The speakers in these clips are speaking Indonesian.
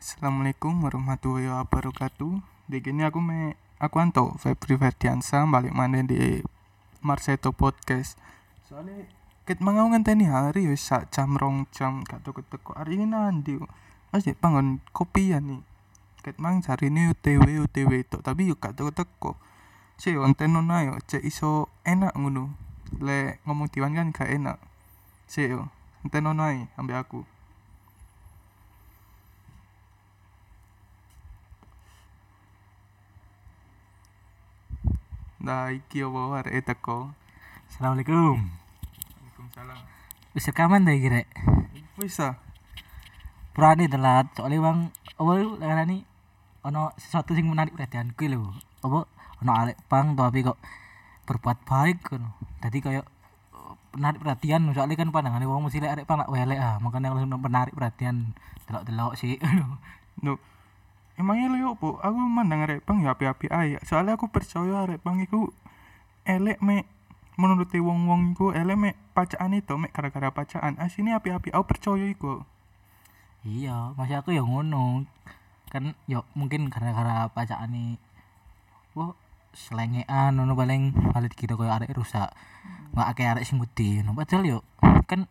Assalamualaikum warahmatullahi wabarakatuh. Di gini aku me aku Anto Febri Ferdiansa balik mana di Marseto Podcast. Soalnya ket mangau ngenteni hari wis sak jam rong jam gak. Hari ini nanti Mas di pangon kopian nih. Ket mang cari ini UTW UTW itu tapi yuk gak teko teko. Sih onten nono ayo cek iso enak ngono. Le ngomong diwan kan gak enak. Sih yo onten nono ae ambek aku. Nah, iki apa arek teko. Assalamualaikum. Waalaikumsalam. Wis rekaman ta iki rek? Wis ah. Purane telat soalnya bang lu ngarani ono sesuatu sing menarik perhatianku lho. Apa ono arek pang tapi kok berbuat baik ngono. Dadi koyo menarik perhatian soalnya kan pandangane wong mesti lek arek pang lak welek ah makanya langsung menarik perhatian delok-delok sih No. Emangnya lu opo? Aku mandang arek pang ya api-api ae. Soalnya aku percaya arek pang iku elek me menurut wong-wong iku elek me pacaan itu me gara-gara pacaan. Asine api-api aku percaya iku. iya masih aku ya ngono kan yo mungkin gara-gara pacakane wah selengean ngono paling paling dikira koyo arek rusak nggak akeh arek sing ngono padahal yo kan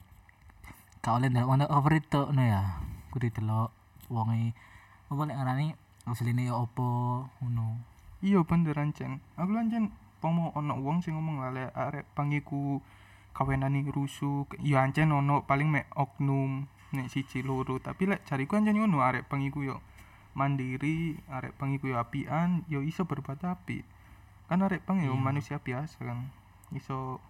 gak oleh ndelok mana over itu ngono ya kudu delok wonge apa lek ngarani asline yo opo ngono Iya bener ancen. Aku ancen pomo ono wong sing ngomong lah lek arek pang iku kawenane rusuh. Ya ancen ono paling me oknum nek siji loro tapi lek jariku ancen ngono arek pang iku yo mandiri, arek pang iku yo apian, yo iso berbuat api. Kan arek pang yo Iya. manusia biasa kan. Iso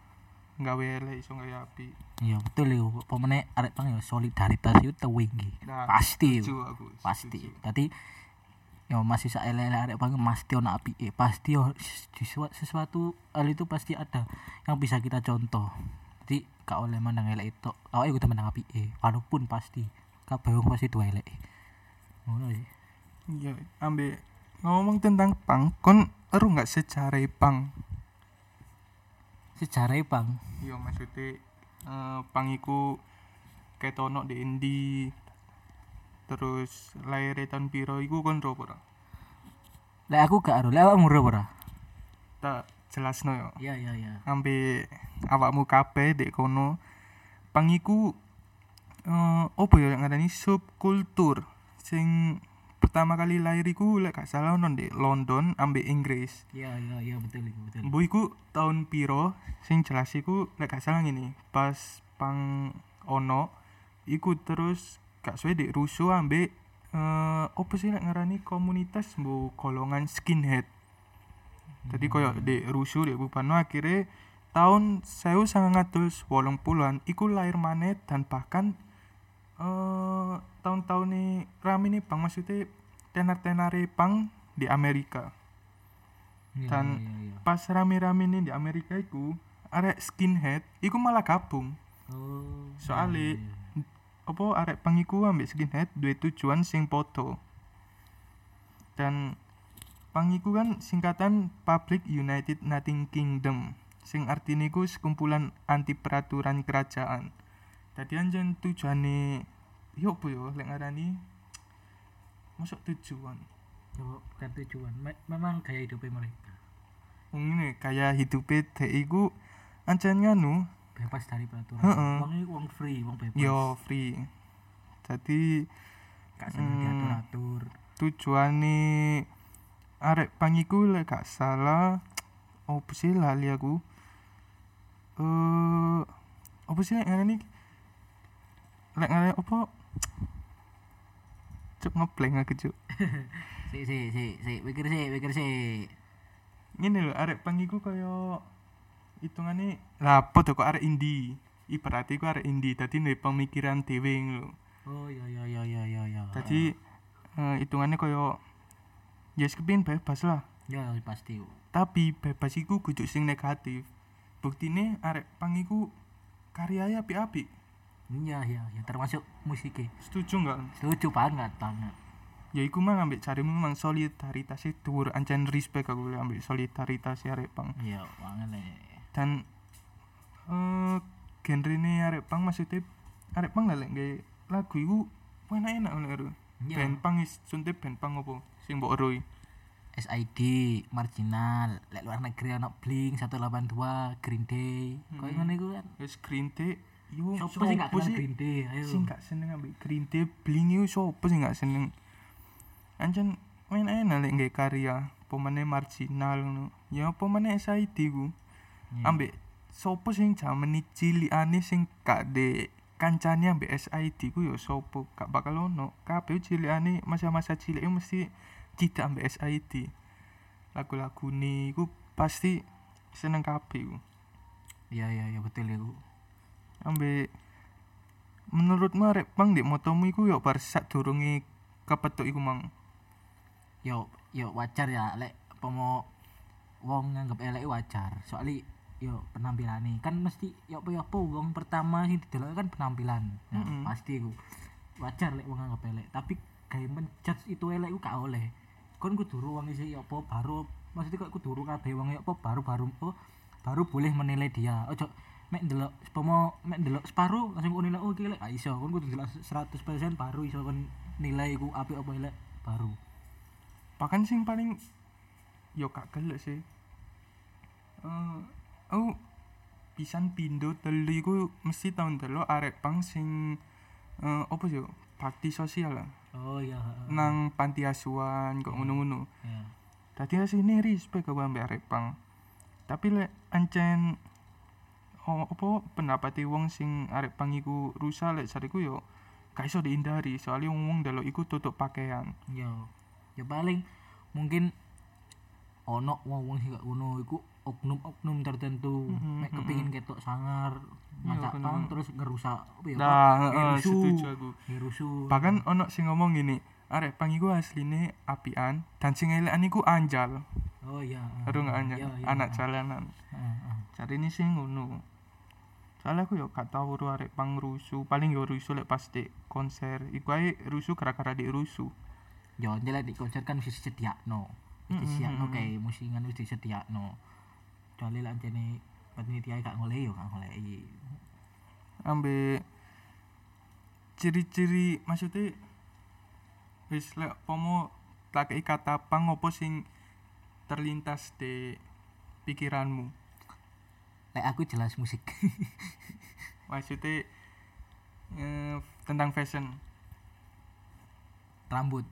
nggawe elek, iso nggawe api. iya betul yo pemene arek pang yo solidaritas itu tinggi Nah, pasti aku. pasti. Tadi yo masih sak elek arek pang pasti ono api eh, pasti yo sesuatu, sesuatu hal itu pasti ada yang bisa kita contoh. Jadi gak oleh mandang elek itu kau ikut mandang api eh walaupun pasti kabeh wong pasti dua elek. Ngono sih. Iya, ambek ngomong tentang pang, kon eru nggak sejarah pang? Sejarah bang. Iya maksudnya eh pang iku ketono di Indi. Terus lahir tahun piro iku kon ro ora? lek aku gak ero lek awakmu ro ora Tak jelasno yo. iya iya iya. Ambe awakmu kabeh dek kono. Pang iku eh opo ya yang ngarani subkultur sing pertama kali lahir iku lek gak salah ono di London ambek Inggris. iya iya iya betul iku betul Bu iku tahun piro sing jelas iku lek gak salah ngene pas pang ono iku terus gak suwe dek rusuh ambek eh opo sih lek ngarani komunitas bu golongan skinhead. Jadi koyo dek rusuh dek bupano akhirnya tahun 1980-an iku lahir maneh dan bahkan eh tahun-tahun nih rame nih bang maksudnya tenar-tenare pang di Amerika Iya, dan- iya, iya. pas rame-rame nih di Amerika iku arek skinhead iku malah gabung oh soalnya iya, iya. apa arek pangiku ambek skinhead duwe tujuan sing podo dan pangiku kan singkatan Public United Nothing Kingdom sing artine iku sekumpulan anti peraturan kerajaan dadi anjen tujuane yo apa yo lek ngarani masuk tujuan. Bukan tujuan? Me- memang gaya hidupnya mereka. Ini kayak hidupnya dhek iku ancen nganu? Bebas dari peraturan. Heeh. wong ini wong free wong bebas. Yo free. Jadi gak seneng Hmm. diatur atur tujuane arek pangiku lek gak salah opo sih lali aku? Eh opo sih lek ngarani? Lek ngarani opo cuk ngepleng aku cuk si si si si pikir si pikir si ngene lho arek pangiku kaya apa tuh kok arek indie ibarat iku arek indie dadi duwe pemikiran ngono lho oh iya iya iya iya iya iya Tadi eh, hitungannya koyo ya yes, kepin bebas lah. ya pasti Tapi bebas iku kudu sing negatif. Buktine arek pang iku karyanya api-api. Iya iya iya. Termasuk musiknya. Setuju enggak? setuju banget banget. Ya iku mah ambek carimu memang solidaritas itu dhuwur. Ancen respect aku lek ambek solidaritas arek pang. iya banget le Dan eh genre ini arek pang maksudnya arek pang lah lek? Lagu iku enak-enak ngono lho. Iya. band pang is sunte band pang opo sing mbok ero iki? SID marginal. Lek luar negeri ana Blink 182 Green Day. Koyo ngono iku kan? Wis Green Day yo Sopo sing gak kenal Green Day? Ayo. Sing gak seneng ambek Green Day Blink yo sopo sing gak seneng? Ancen main enak lek nggawe karya. Pemane marginal ngono. Ya pemane SID ku. Iya. ambek sopo sing jaman cilikane sing gak de kancane ambek SID ku. Yo sopo gak bakal ono. Kabeh cilikane masa-masa cilik mesti tidak ambek SID lagu-lagu nih ku pasti seneng kabeh ku. Iya iya iya betul iku ambek menurutmu arek pang di motomu iku yo bar sadurunge kepetuk iku mang? Yo yo wajar ya lek pomo wong nganggep elek wajar. Soalnya yo penampilan kan mesti yo apa yo apa wong pertama sing didelok kan penampilan. Nah, Mm-mm. pasti iku. Wajar lek wong nganggep elek tapi kayak menjudge itu elek iku gak oleh. Kon kudu wong isi yo apa baru maksudnya kok kudu kabeh wong yo apa baru baru apa baru boleh menilai dia. Ojo mek ndelok pomo mek ndelok separuh langsung kon nilai oh iki gak iso kon kudu ndelok 100% baru iso kon nilai iku apik apa elek baru bahkan sing paling yo gak gelek sih eh aku pisan pindo telu iku mesti tahun telu arek pang sing eh apa sih yo bakti sosial lah Oh iya. heeh. nang panti asuhan kok Hmm. ngono-ngono Ya. Tadi asine respect aku ambek arek pang. Tapi lek ancen oh, apa pendapat wong sing arek pang iku rusak lek sariku yo gak iso dihindari soalnya wong wong delok iku tutup pakaian. Ya. Ya paling mungkin ono wong-wong sing gak ngono iku oknum-oknum tertentu Mhm, mek kepengin ketok sangar Iya, macak bener. pang terus ngerusak ya Nah, heeh, Ngerusuh. setuju aku. ngerusuh Bahkan ono sing ngomong gini, arek pang iku asline apian dan sing elekan iku anjal. oh iya Aduh gak anjal, Iya, iya, anak jalanan. Cari ini sing ngono. Soalnya aku yo gak tau arek pang rusuh, paling yo rusuh lek pas di konser. Iku ae rusuh gara-gara di rusuh. yo jelek di konser kan wis disediakno wis Mhm, disediakno mhm. kayak musingan wis disediakno kecuali lah jane panitia gak ngolehi yo gak ngolehi ambek ciri-ciri maksudnya wis lek pomo tak kei kata pang opo sing terlintas di pikiranmu? Lek aku jelas musik. Maksudnya eh, tentang fashion. Rambut.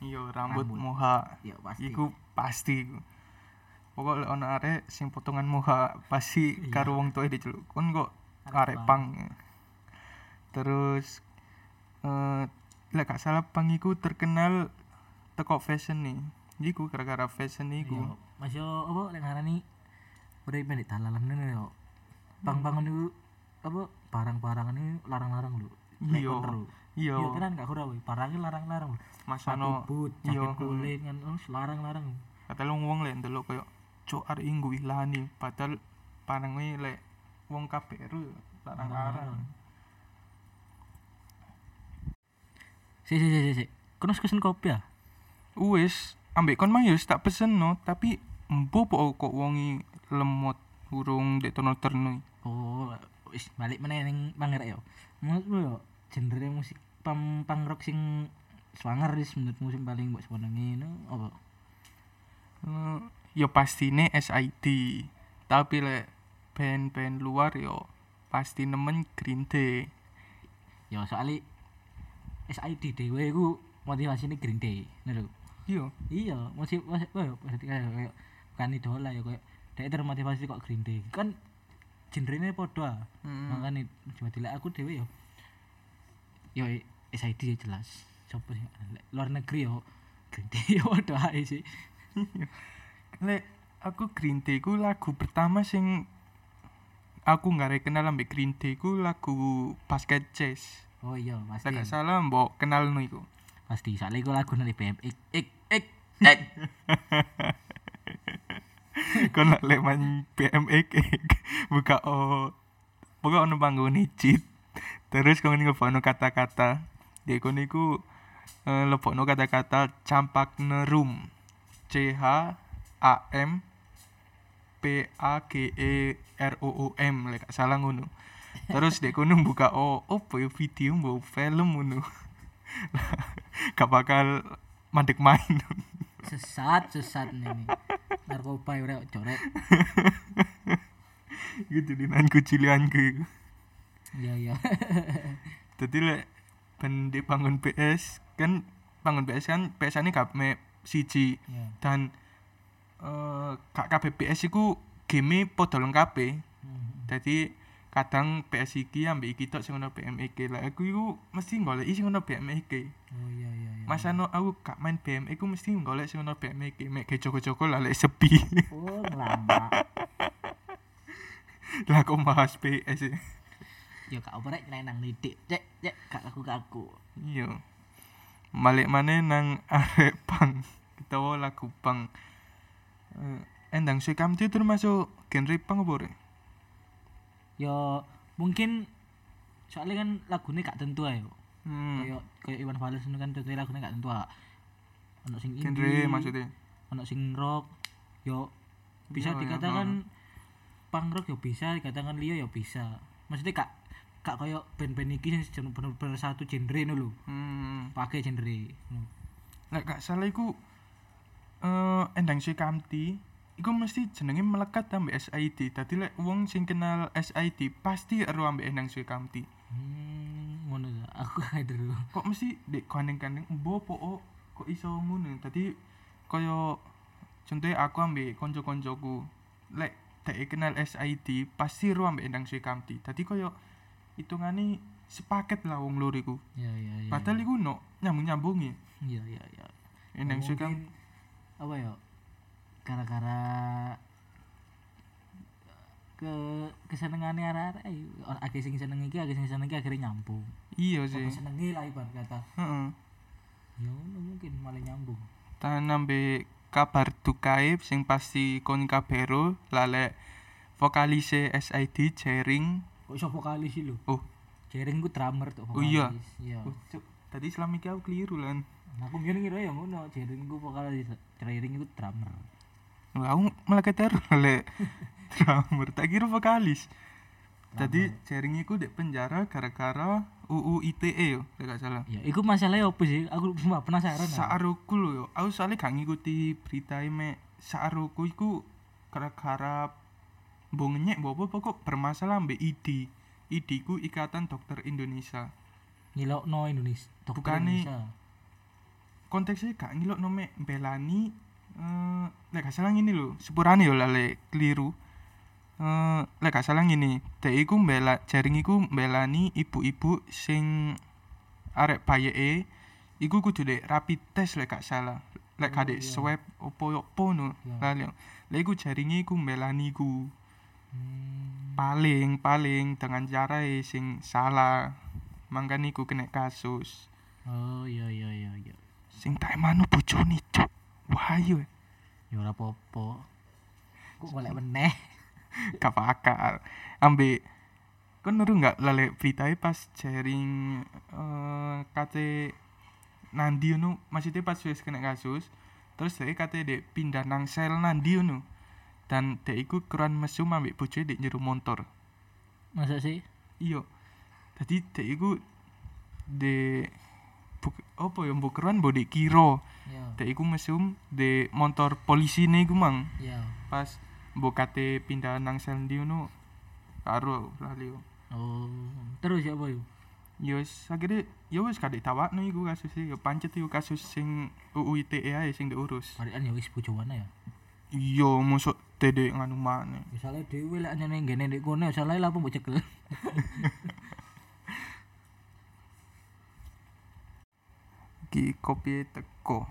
Iya rambut, Rambut. moha ya pasti. Iku pasti iku. Pokok lek ono arek sing potongan moha pasti Iya. karo wong tuwa diceluk. Kon kok arek pang. Terus eh lek gak salah pang iku terkenal teko fashion nih iku gara-gara fashion iku Yo, Mas yo apa lek ngarani urip pendek dalalan ngono yo. Pang-pangan niku apa barang-barang ini larang-larang lho. Lek Iya. kon ero. iya Iya gak ora we, barangnya larang-larang lho. mas ono boot, iya, jaket kulit kan larang-larang. kata lu wong lek ndelok koyo cuk arek inggu ilani padahal panenge lek wong yo larang-larang Si si si si. Kono pesen kopi ya? wis ambek kon mang yo wis tak pesen no tapi empo po kok wongi lemot urung dek tono terno Oh, wis balik meneh ning mangerek yo. Menurutmu yo genre musik pam pang rock sing swanger wis menurutmu sing paling mbok senengi no apa? Eh, yo pastine SID tapi lek band-band luar yo pasti nemen Green Day Ya soalnya SID dhewe iku motivasine Green Day, ngono iya. Iya musik oh, berarti kayak bukan idola ya kayak dia termotivasi kok Green Day. Kan genrenya podo ah Hmm. makanya cuma dilek aku dewe yo yo SID ya jelas. Coba sih? Luar negeri yo Green Day yo podo ae sih. Lek aku Green Day ku lagu pertama sing aku nggak kenal ambek Green Day ku lagu Basket Chase oh iya pasti gak salah mbok kenal no iku. Pasti soalnya iku lagu dari BM ik ik ik ik kon lek main BMX buka o pokoknya ono panggung cheat terus kau ngefono kata-kata. Dia kon iku eh, lebokno kata-kata campak nerum C H A M P A G E R O O M lek salah ngono terus dek kono buka oh opo ya video mbok film ngono? Gak bakal mandek main. Sesat sesat ini. Narkoba ya coret gitu di nan kucilianku iya iya. Jadi lek ben di bangun PS kan bangun PS kan PS ini gak me siji iya. Dan eh gak kabeh PS iku game padha lengkap e. Hmm. Dadi kadang PS iki ambek iki tok sing ono BMX lah aku iku mesti golek sing ono BMX oh iya iya iya Mas ano aku gak main BMX iku mesti golek sing ono BMX mek ge joko-joko lah lek sepi. Oh ngelama lah kok bahas PS e. ya kak apa rek. Nang lidik. Cek cek. Kak aku kak aku iya. Balik mana nang arek pang kita lagu pang Eh, endang sih kamu itu termasuk genre pang apa Rek? Ya mungkin soalnya kan lagunya gak tentu ayo hmm. kayak kayak Iwan Fals itu kan contohnya lagunya gak tentu ah ono sing genre indie maksudnya ono sing rock yo bisa Iya, iya, dikatakan punk rock yo bisa dikatakan Leo yo bisa maksudnya kak kak kayak band-band iki sing bener-bener satu genre itu lho hmm. pakai genre. Lek gak salah iku eh endang sih kamti iku mesti jenenge melekat ambek SID. Dadi lek wong sing kenal SID pasti ero ambek endang sih kamti. hmm ngono aku dulu Kok mesti dek kandeng-kandeng mbo po o, kok iso ngono. Dadi kaya contohnya aku ambek konco-koncoku lek dek kenal SID pasti ero ambek endang sih kamti. Dadi kaya hitungane sepaket lah wong loro iku. iya iya iya Padahal iku no nyambung-nyambungi. iya iya iya kam Mungkin, apa ya gara-gara ke kesenengannya arah-arah ayo. Akeh sing seneng iki akeh sing seneng iki akhirnya nyambung. Iya sih. senengi lah ibarat kata. Heeh. ya mungkin malah nyambung. Tahan ambe kabar dukae sing pasti kon kabero lalek vokalise SID Jering. Kok iso vokalis lho? Oh. Jering ku drummer tuh Oh, iya? iya. Oh, tadi selama iki aku keliru lan. Nah, aku ngira ngira ya ngono Jering ku vokalis Jering ku drummer aku malah keter lalek drummer. Tak kira vokalis. Tadi Jering iku dek penjara gara-gara UU ITE yo gak salah. Ya iku masalahnya apa sih? Aku cuma penasaran. Saaruku lho yo. Aku soalnya gak ngikuti berita me Saaruku iku gara-gara mbok apa pokok bermasalah ambek ID ID ku Ikatan Dokter Indonesia. Ngilokno Indonesia dokter Bukane- Indonesia. konteksnya gak ngilok nome belani eh lek gak salah ngene lho sepurane yo lale keliru. Eh lek gak salah ngene dek iku mbela jaring iku mbelani ibu-ibu sing arek bayeke iku kudu dek rapid test lek gak salah. Lek Oh, gak dek iya. swab opo opo no Iya. lali lek iku jaringe iku mbelani iku. Hmm. paling paling dengan cara sing salah. Mangkane iku kena kasus. Oh iya iya iya iya. Sing tak manu bojone cuk wahyu ya ora apa-apa. Kok golek meneh? Gak bakal. Ambil kan nuru nggak lale beritae pas sharing eh kate nandi nu maksudnya pas wis kena kasus terus dia kate dek pindah nang sel nandi nu dan dek iku keruan mesum ambek bojoe dek njero motor masa sih? Iya. Jadi dek iku de buk, apa ya mbok keruan mbok dek kiro ya. Dek iku mesum de motor polisi iku mang. Ya. Pas mbok kate pindah nang sel ndi ngono karo lali yo. oh terus ya boy Ya wis akhirnya ya wis kadek tawakno iku kasus ya pancet iku kasus sing UU ITE ae sing diurus. Parikan ya wis bojoane ya? Iya mosok dede nganu maneh. misalnya dhewe lek anyane ngene ndek kono salah mbok cekel Iki kopi teko.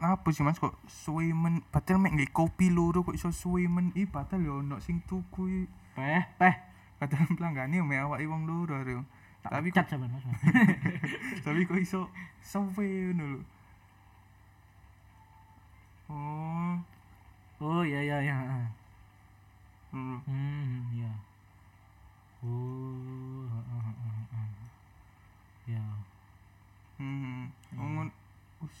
Apa sih Mas kok suwe men padahal mek nggih kopi loro kok iso suwe men i padahal yo ono sing tuku peh peh Padahal pelanggane mek awake wong loro ayo. Tapi cat sampean Mas tapi kok iso suwe ngono lho. Oh, oh iya iya heeh. hmm. hmm iya oh heeh, heeh, heeh. ya Hmm, ngon us.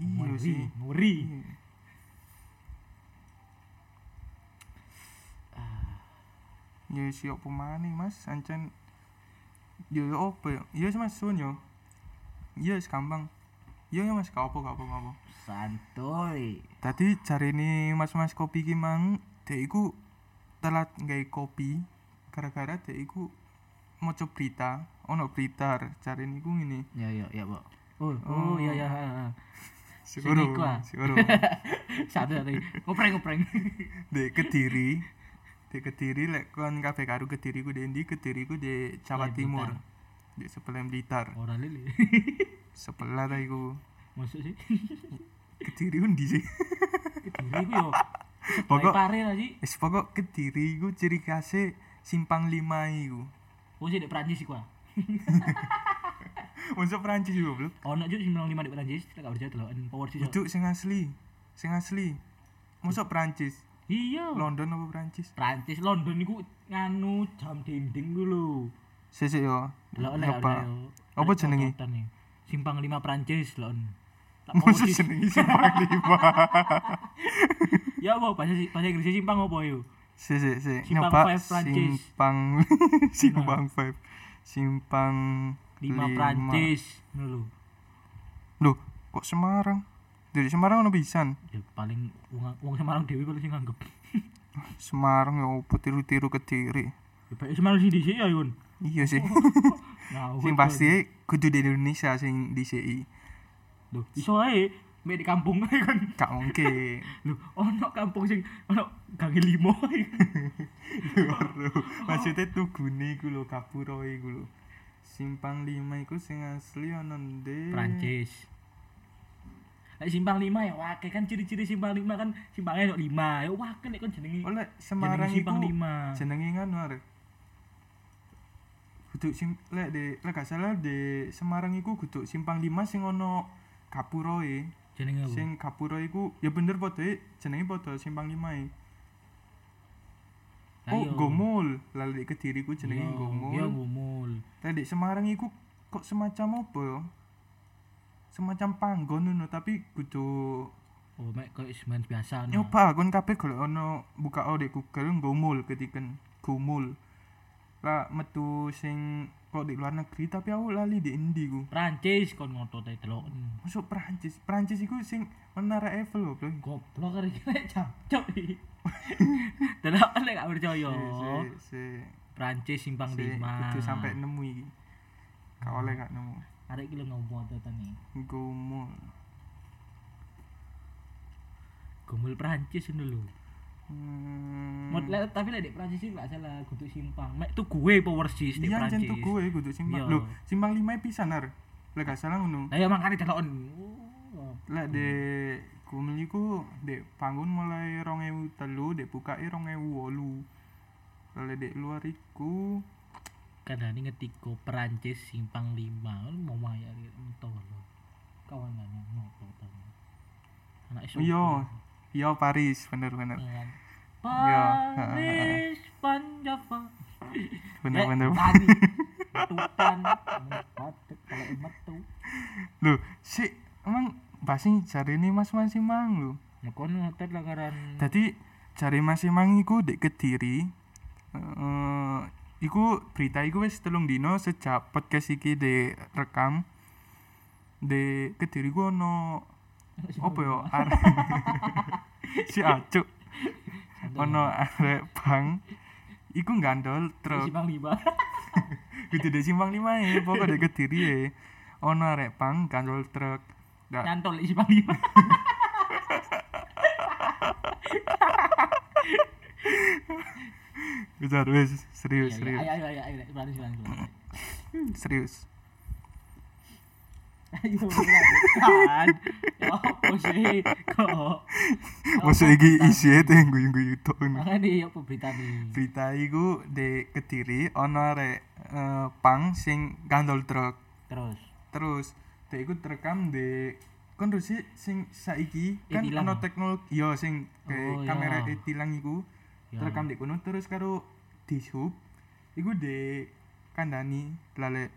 Iya sih. ngeri Iya. Ya siap pemane Mas, ancen yo yo apa ya? Iya Mas sun yo. iya wis gampang iya ya mas gak apa gak apa gak apa santuy tadi cari ini mas mas kopi ki mang dek iku telat nggawe kopi gara-gara dek iku maca berita ono berita cari ini ku ngene ya ya ya pak oh oh ya ya ha. Sigoro, iku, ah. satu satu ngopreng ngopreng Dek Kediri. Dek Kediri lek kon kabeh karo Kediri ku dendi Kediri ku di Jawa Timur. Di sebelah Blitar. ora lele Sebelah ta iku. masuk sih Kediri undi sih. kediri ku yo Pokok- pare lah sih Wis pokok Kediri iku ciri khasnya simpang lima iku. Oh sih di Prancis iku ah Masuk Prancis juga belum? ono juk sing lima di Prancis tidak gak percaya deloken power sih Duduk sing asli. Sing asli. Masuk Prancis. iya London apa Prancis? Prancis London niku nganu jam dinding dulu Sesek yo. Delok lek. Apa jenenge? Simpang 5 Prancis lho. Tak Masuk power sih. jenenge simpang lima. Ya apa bahasa bahasa Inggris simpang apa yo? Sesek sek. Simpang Nyoba five Prancis. simpang simpang five. Simpang 5 Lima. Prancis lho. Loh, kok Semarang? Dari Semarang ono pisan. Ya paling wong wong Semarang dhewe paling sing nganggep. Semarang ya opo tiru-tiru Kediri. Ya baik Semarang sing dhisik ya Yun. Iya sih. Sing pasti kudu di Indonesia sing dhisiki. Lho, iso ae mek di kampung kan. Gak mungkin. Lho, ono kampung sing ono gange limo. Loro. Maksudnya tugune iku lho Kapuro iku lho. Simpang 5 iku sing asli ono ndek Prancis. Lek simpang 5 ya wake kan ciri-ciri simpang 5 kan simpangnya ono 5. Ya wake lek kon jenenge. Oleh Semarang jenenge iku simpang 5. jenenge ngono arek. Kudu sim lek de lek gak salah de Semarang iku kudu simpang 5 sing ono Kapuroe. Jenenge apa? Sing Kapuro iku ya bener padha e, jenenge padha simpang 5 e. Oh, iya. Gomul. Lalu di Kediri ku jenenge Iya, Gomul. Iya, Gomul. Tadi Semarang iku kok semacam apa ya? Semacam panggon ngono tapi kudu Oh, mek koyo semen biasa no. nyoba kon kabeh golek ono buka o di Google Gomul ketiken Gomul. Lah metu sing kok di luar negeri tapi aku lali di endi ku. Prancis kon ngotot ae. Masuk Prancis. Prancis iku sing menara Eiffel lho, Bro. Goblok kare lek cocok iki. Deloken lek gak percaya. Prancis simpang si, 5. kudu sampai nemu iki. Gak oleh gak nemu. Arek iki lho ngomong tani. Gomul. Gomul Prancis ngono lho. Hmm. Mod lek- tapi lek di Prancis iki gak salah kudu simpang. Mek tuh gue power sis di Iya Prancis. jen tuh gue kudu simpang. Iya. Lho, simpang 5 pisan ar. Lek gak salah ngono. Lah ya makane deloken. Oh. Lek de Gomul iku dek bangun mulai 2003, dek bukae 2008. Lek dek luar iku Kadang ngetiko Perancis simpang 5 mau maya entah lho. Kawanane ngopo to. Anak iso. iya, iya Paris, bener-bener. Iya. Iya. Paris Panjava. Bener-bener. Tutan. Lho, si emang basing jari ini Mas Mas Simang lho. Ngekon hotel lakaran. Dadi jari Mas Simang iku dek Kediri. Eh iku berita iku wis telung dino sejak podcast iki direkam. De Kediri ku ono apa ya arek si acuk. Ono arek bang. Iku gandol truk. Simpang 5. kudu di simpang lima ya pokok di kediri ya ono arek bang gandol truk. Gak, Nyantol di simpang 5. Bentar, wes serius serius. Ayo ayo ayo berani berani. serius. Ayo berani. Sih kok? maksud iki isi itu yang gue gue itu Makanya ya apa berita nih? berita iku di kediri ono arek eh, pang sing gandol truk Terus. terus dia iku terekam di rusi sing saiki kan E-tilang. ono teknologi yo sing kayak Oh, kamera iya. e-tilang iku Ya. terekam di kono terus karo di sub iku di kandani lale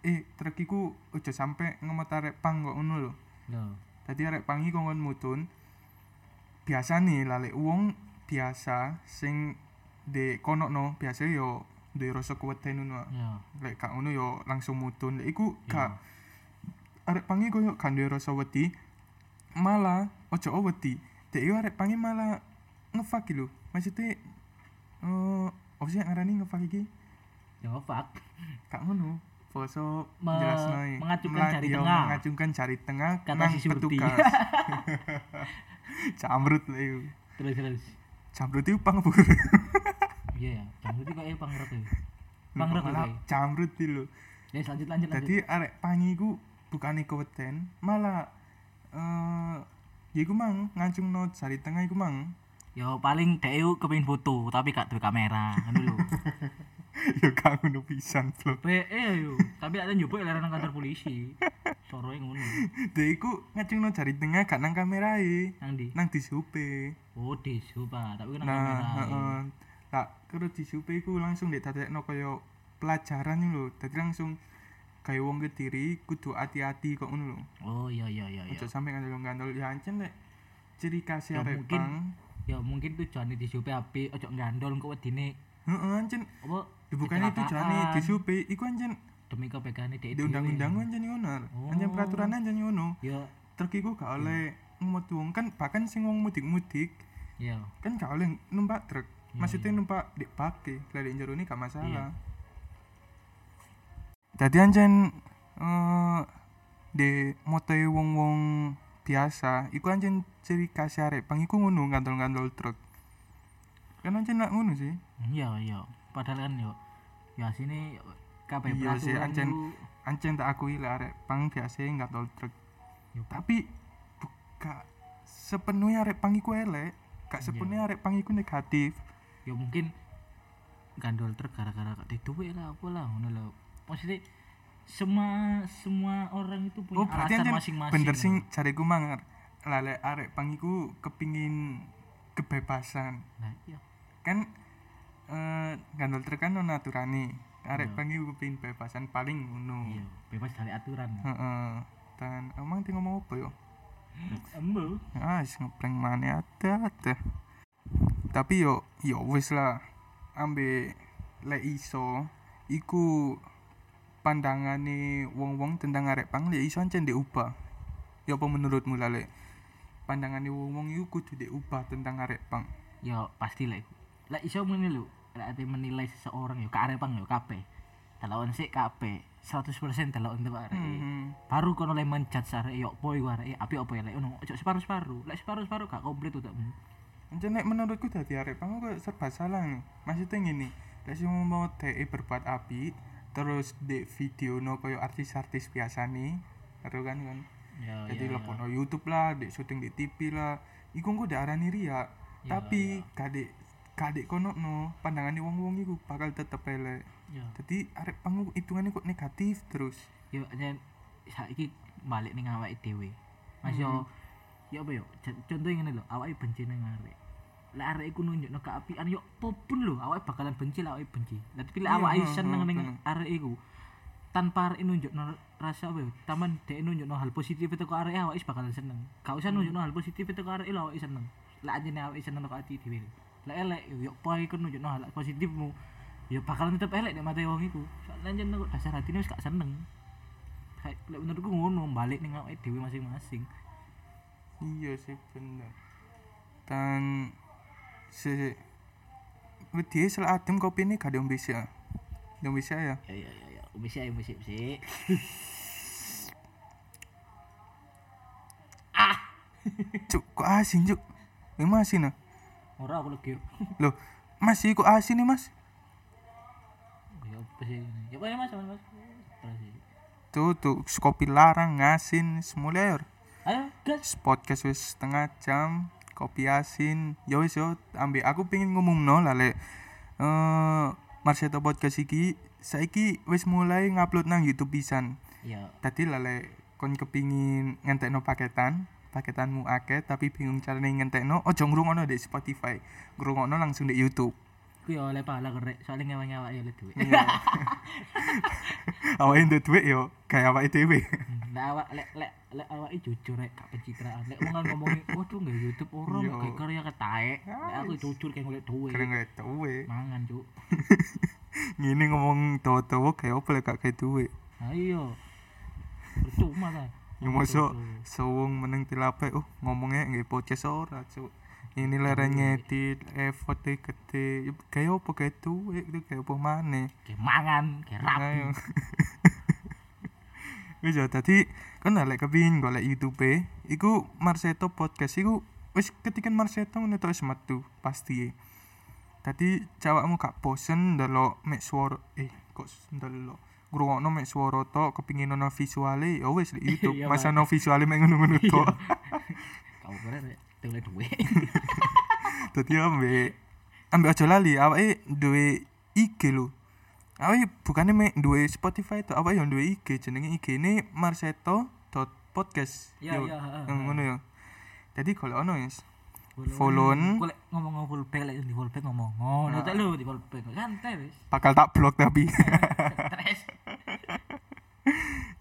eh truk iku ojo sampe ngemot arek pang kok ngono lho Ya. Tadi arek pang iku ngon mutun biasa nih lale wong biasa sing di kono no biasa yo di rasa kuweden ngono Ya. lek gak ngono yo langsung mutun. Lek iku Ya. gak arek pangi koyo gak duwe rasa wedi malah ojo wedi. Dek yo arek pangi malah ngefak lho. Maksudnya eh apa sih yang ngarani ngefak iki? Ya fuck gak ngono poso Me- jelasno e. mengacungkan Mela- jari iya, tengah. mengacungkan jari tengah Kata si Surti. petugas camrut lho iku. terus terus camrut itu pangbur iya ya jangan itu kayak pangrok ya pangrok malah ya camrut lho ya lanjut lanjut Jadi arek pangi ku bukane keweden, malah eh ya iku mang ngancungno jari tengah iku mang. yo paling dek iku kepengin foto tapi gak duwe kamera ngono lho ya gak ngono pisan, Bro. pe eh yo tapi ada njupuk leren nang kantor polisi. Soroe ngono. Dek iku ngancungno jari tengah gak nang kamerae, nang di? Nang disupe. oh desu pak tapi nang Nah, kamera heeh. Tak karo disupe iku langsung dek dadekno kaya pelajaran iki lho. Dadi langsung kayak wong kediri kudu hati-hati kok ngono lho. oh iya iya iya iya. Sampe ngandel-ngandel ya ancen lek ciri khas Ya, mungkin ya mungkin tujuannya disupe api ojo ngandol kok wedine. Heeh, ancen apa Bukannya itu jane kecelakaan. disupe, iku anjen demi kebaikannya dek di undang-undang anjen ngono. Anjen Oh. peraturan anjen ngono. ya Truk iku gak oleh ngemot wong kan bahkan sing wong mudik-mudik ya kan gak oleh numpak truk. Maksudnya numpak di pake, lah di jero ini gak masalah. Jadi anjen eh de motoe wong-wong biasa, iku anjen ciri khas arek pang iku ngono ngandol-ngandol truk. Kan anjen nak ngono sih. iya iya padahal kan yo ya sini kabeh Iya sih, ancen- Anjen tak akui lah arek pang biasa ngandol truk. yo, tapi buka sepenuhnya arek pang iku elek gak Iya. sepenuhnya arek pang iku negatif. Ya mungkin gandol truk gara-gara gak duit lah apa lah ngono lho. Maksudnya semua semua orang itu punya oh alasan masing-masing bener sing ngono. jariku mangar lale arek pang iku kepingin kebebasan. Nah iya. Kan eh gandol truk kan ono aturane. Arek Iya. kepingin bebasan paling ngono. Iya bebas dari aturan. Heeh. Dan emang ting ngomong apa yo? Embo. Ah wis ngeprank mana ada ada tapi yo yo wis lah. Ambe lek iso iku pandangane wong-wong tentang arek pang lek iso ancen diubah ya apa menurutmu lah lek? Pandangane wong-wong iku kudu diubah tentang arek pang? Ya pasti lah iku. Lah iso ngene lho. Ate menilai seseorang yo karep pang yo kabeh. Delokon sik kabeh 100% delok untuk arek. Hmm. baru kono le menjat arek yo apa iku arek api apa ya? Lek ngono ojo separuh-separuh. Lek separuh-separuh gak komplit udah Ancen nek menurutku dadi arek pang kok serba salah nih. Maksudnya ngene, lek sing mau DE berbuat api terus di video no koyo artis-artis biasa nih, karo kan kan. ya jadi ya, lepono YouTube lah di syuting di TV lah. Iku engko diarani ria Ya, tapi kadek kadek kono no pandangan wong wong iku bakal tetep elek. Ya. Jadi arek pangu hitungannya kok negatif terus. Yo aja saiki balik ning awake dhewe. Mas yo yo apa yo? C- contohnya ngene lho awake benci ning arek. Lek arek iku nunjukno keapian yo apa pun lho awake bakalan benci lah awake benci. Lah tapi lek Iya, awake heeh, seneng heeh, ning arek iku tanpa arek nunjukno rasa apa yo? Taman dek nunjukno hal positif itu ke arek awake bakalan seneng. Gak usah nunjukno hal positif itu ke arek lho awake seneng. Lek anjene awake seneng kok ati dhewe lek elek yo apa iku nunjukno hal positifmu. Yo bakalan tetep elek nek mate wong iku. Soalnya anjen kok dasar hatine wis gak seneng. Kayak lek menurutku ngono balik ning awake dhewe masing-masing. Iya sih bener. Dan se wedi sel adem kopi ini gak ada bisa. Yang bisa ya? Ya ya ya ya. Umisi ayo umisi umisi cuk kok asin cuk? Emang asin ah ora aku lagi. Loh masih kok asin nih mas? Ya apa sih ini? Ya apa ya mas mas. Mas tuh tuh kopi larang ngasin semula ya ayo gas. Podcast wis setengah jam kopi asin. Ya wis yo ambil. Aku pengen ngomong no lale eh Marseto podcast iki saiki wis mulai ngupload nang YouTube pisan. Ya tadi lale kon kepingin ngentekno paketan paketanmu akeh tapi bingung carane ngentekno ojo ngrungokno di Spotify ngrungokno langsung di YouTube ku ya oleh pahala kerek soalnya ngewangi awake oleh duit awake ndek duit yo kayak awake dhewe Nah, awak lek lek lek awake jujur rek gak pencitraan. Lek wong kan ngomongi, "Waduh, nggak YouTube ora Iya. kayak karya ketaek." Lek aku jujur kayak golek duit. keren gak duit Mangan, Cuk. ngene ngomong tawa-tawa kayak apa lek gak kayak duit Ayo. percuma ta Ya mosok sewung meneng tilapek oh ngomongnya nggak podcast ora cuk. Ini lereng ngedit effort e gede Ya, kayak apa kayak tuh itu kayak apa mana kayak mangan kayak rapi. ayo wis ya tadi kan lek kepingin golek YouTube e iku Marseto podcast. Iku wis ketika Marseto ngono to wis metu pasti tadi cawakmu gak bosen ndelok mek swara eh kok ndelok ngrungokno mek swara tok kepingin ono visuale ya wis di YouTube. Iya, masa ono visuale mek ngono-ngono tok. Kamu kira rek tele duwe. Dadi ambek ambek aja lali awake duwe IG lho. Awake bukane mek duwe Spotify to awake yo duwe IG jenenge IG ini marseto.podcast Iya, Yo, iya, heeh, yang ngono yo jadi kalau ono wis Follow-an. Kok lek ngomong fullback lek di fullback ngomong ngono Nah. lho di fullback santai wis bakal tak blok tapi. Stres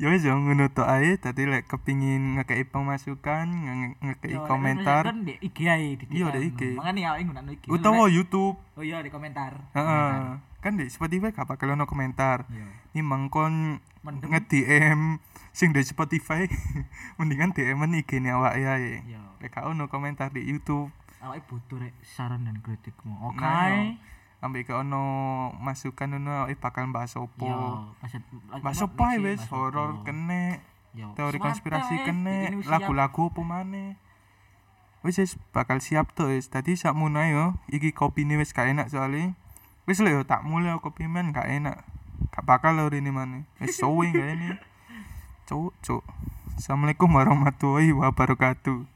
ya wis yo ngono tok ae. Dadi lek kepingin ngekei pemasukan nge- ngekei Yo, lek komentar. kan di IG ae di Iya, DM. di IG. makane awake nggunakno IG utawa YouTube. Oh iya di komentar. Heeh. Kan di Spotify gak bakal ono komentar. Iya. Ini mangkon Mendem. nge-DM sing di Spotify. Mendingan DM-an IG ne awake ae. Iya. Lek gak ono komentar di YouTube. Awake butuh rek saran dan kritikmu. Oke Nah, iya. Ambek gak ono masukan ngono awake bakal bahas opo bahas opo wis? horor kene teori konspirasi kene lagu-lagu apa maneh? Wis wis bakal siap tuh wis. Tadi sakmono ae yo iki kopi wis gak enak soalnya. Wis lho yo tak mulai kopi men gak enak. Gak bakal lho ini maneh. Wis suwe gak ini? Cuk cuk. Assalamualaikum warahmatullahi wabarakatuh